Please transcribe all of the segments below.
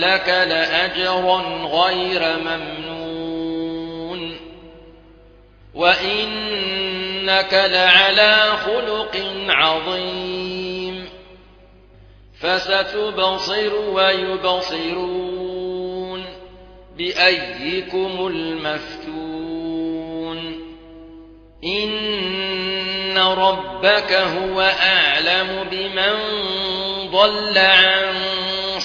لك لأجرا غير ممنون. وإنك لعلى خلق عظيم. فستبصر ويبصرون بأيكم المفتون. إن ربك هو أعلم بمن ضل عن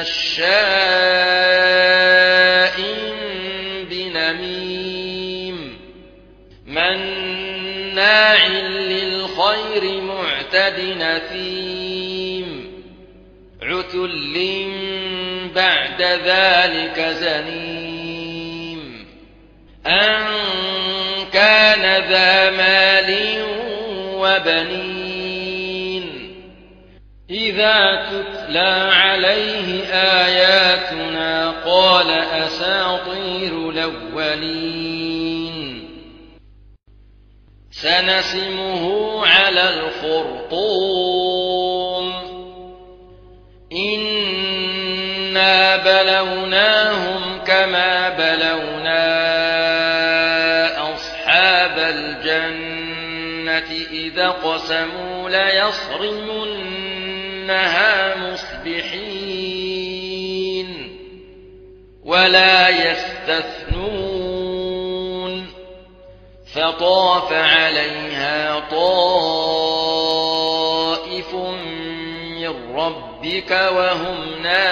مشاء بنميم مناع للخير معتد نثيم عتل بعد ذلك زنيم أن كان ذا مال وبنين إذا تتلى عليه آياتنا قال أساطير الأولين. سنسمه على الخرطوم. إنا بلوناهم كما بلونا أصحاب الجنة إذا قسموا ليصرمنها مصبحين ولا يستثنون فطاف عليها طائف من ربك وهم نائمون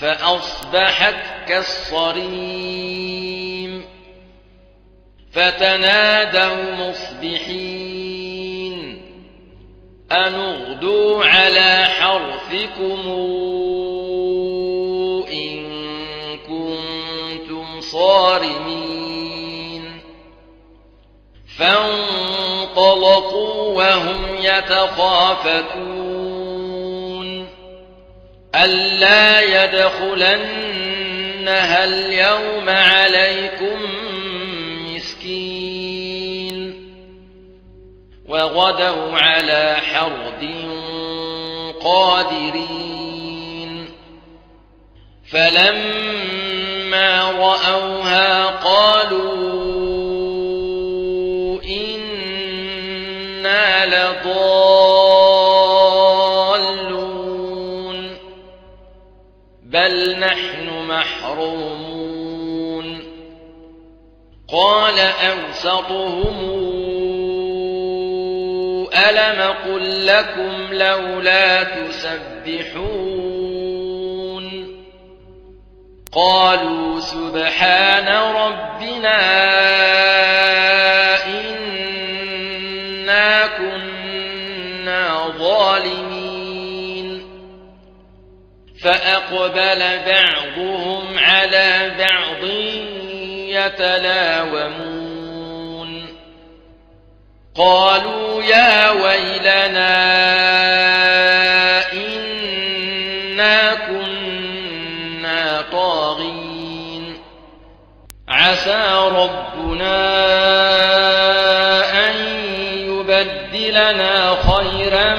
فأصبحت كالصريم فتنادوا مصبحين أن اغدوا على حرثكم إن كنتم صارمين. فانطلقوا وهم يتخافتون. ألا يدخلنها اليوم عليكم وغدوا على حرد قادرين فلما رأوها قالوا إنا لضالون بل نحن محرومون قال أوسطهم ألم قل لكم لولا تسبحون قالوا سبحان ربنا إنا كنا ظالمين فأقبل بعضهم على بعض يتلاومون قالوا يا ويلنا إنا كنا طاغين. عسى ربنا أن يبدلنا خيرا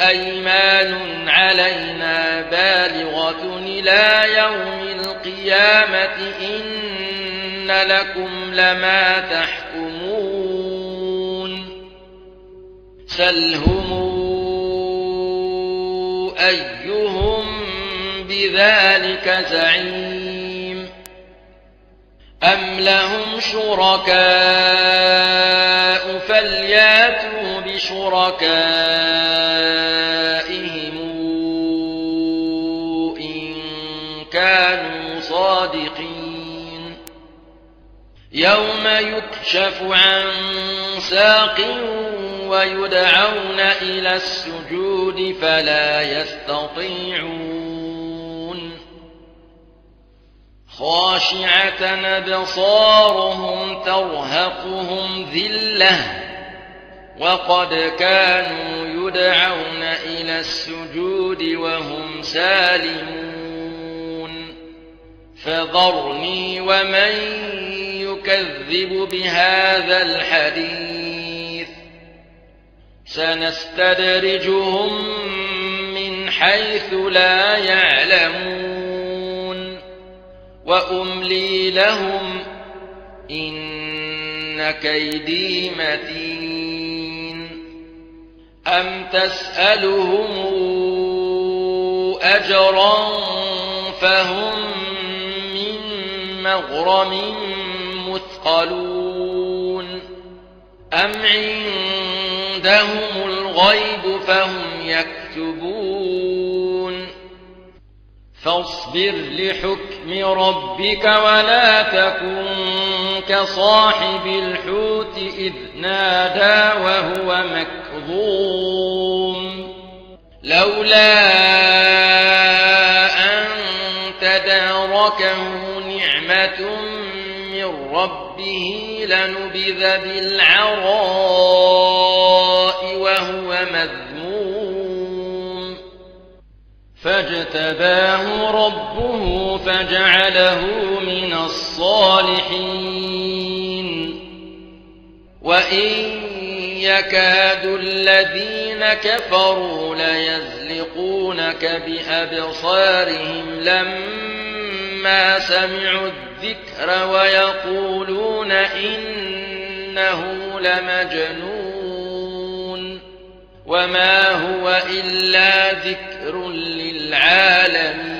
أيمان علينا بالغة إلى يوم القيامة إن لكم لما تحكمون. سلهم أيهم بذلك زعيم. أم لهم شركاء فلياتوا بشركائهم يكشف عن ساق ويدعون إلى السجود فلا يستطيعون. خاشعة أبصارهم ترهقهم ذلة وقد كانوا يدعون إلى السجود وهم سالمون. فذرني ومن يكذب بهذا الحديث. سنستدرجهم من حيث لا يعلمون. وأملي لهم إن كيدي متين. أم تسألهم أجرا فهم من مغرم مثقلون أم عندهم الغيب فهم يكتبون فاصبر لحكم ربك ولا تكن كصاحب الحوت إذ نادى وهو مكظوم لولا أن تداركه نعمة ربه لنبذ بالعراء وهو مذموم فاجتباه ربه فجعله من الصالحين وإن يكاد الذين كفروا ليزلقونك بأبصارهم لما سمعوا الذكر ويقولون إنه لمجنون وما هو إلا ذكر للعالمين.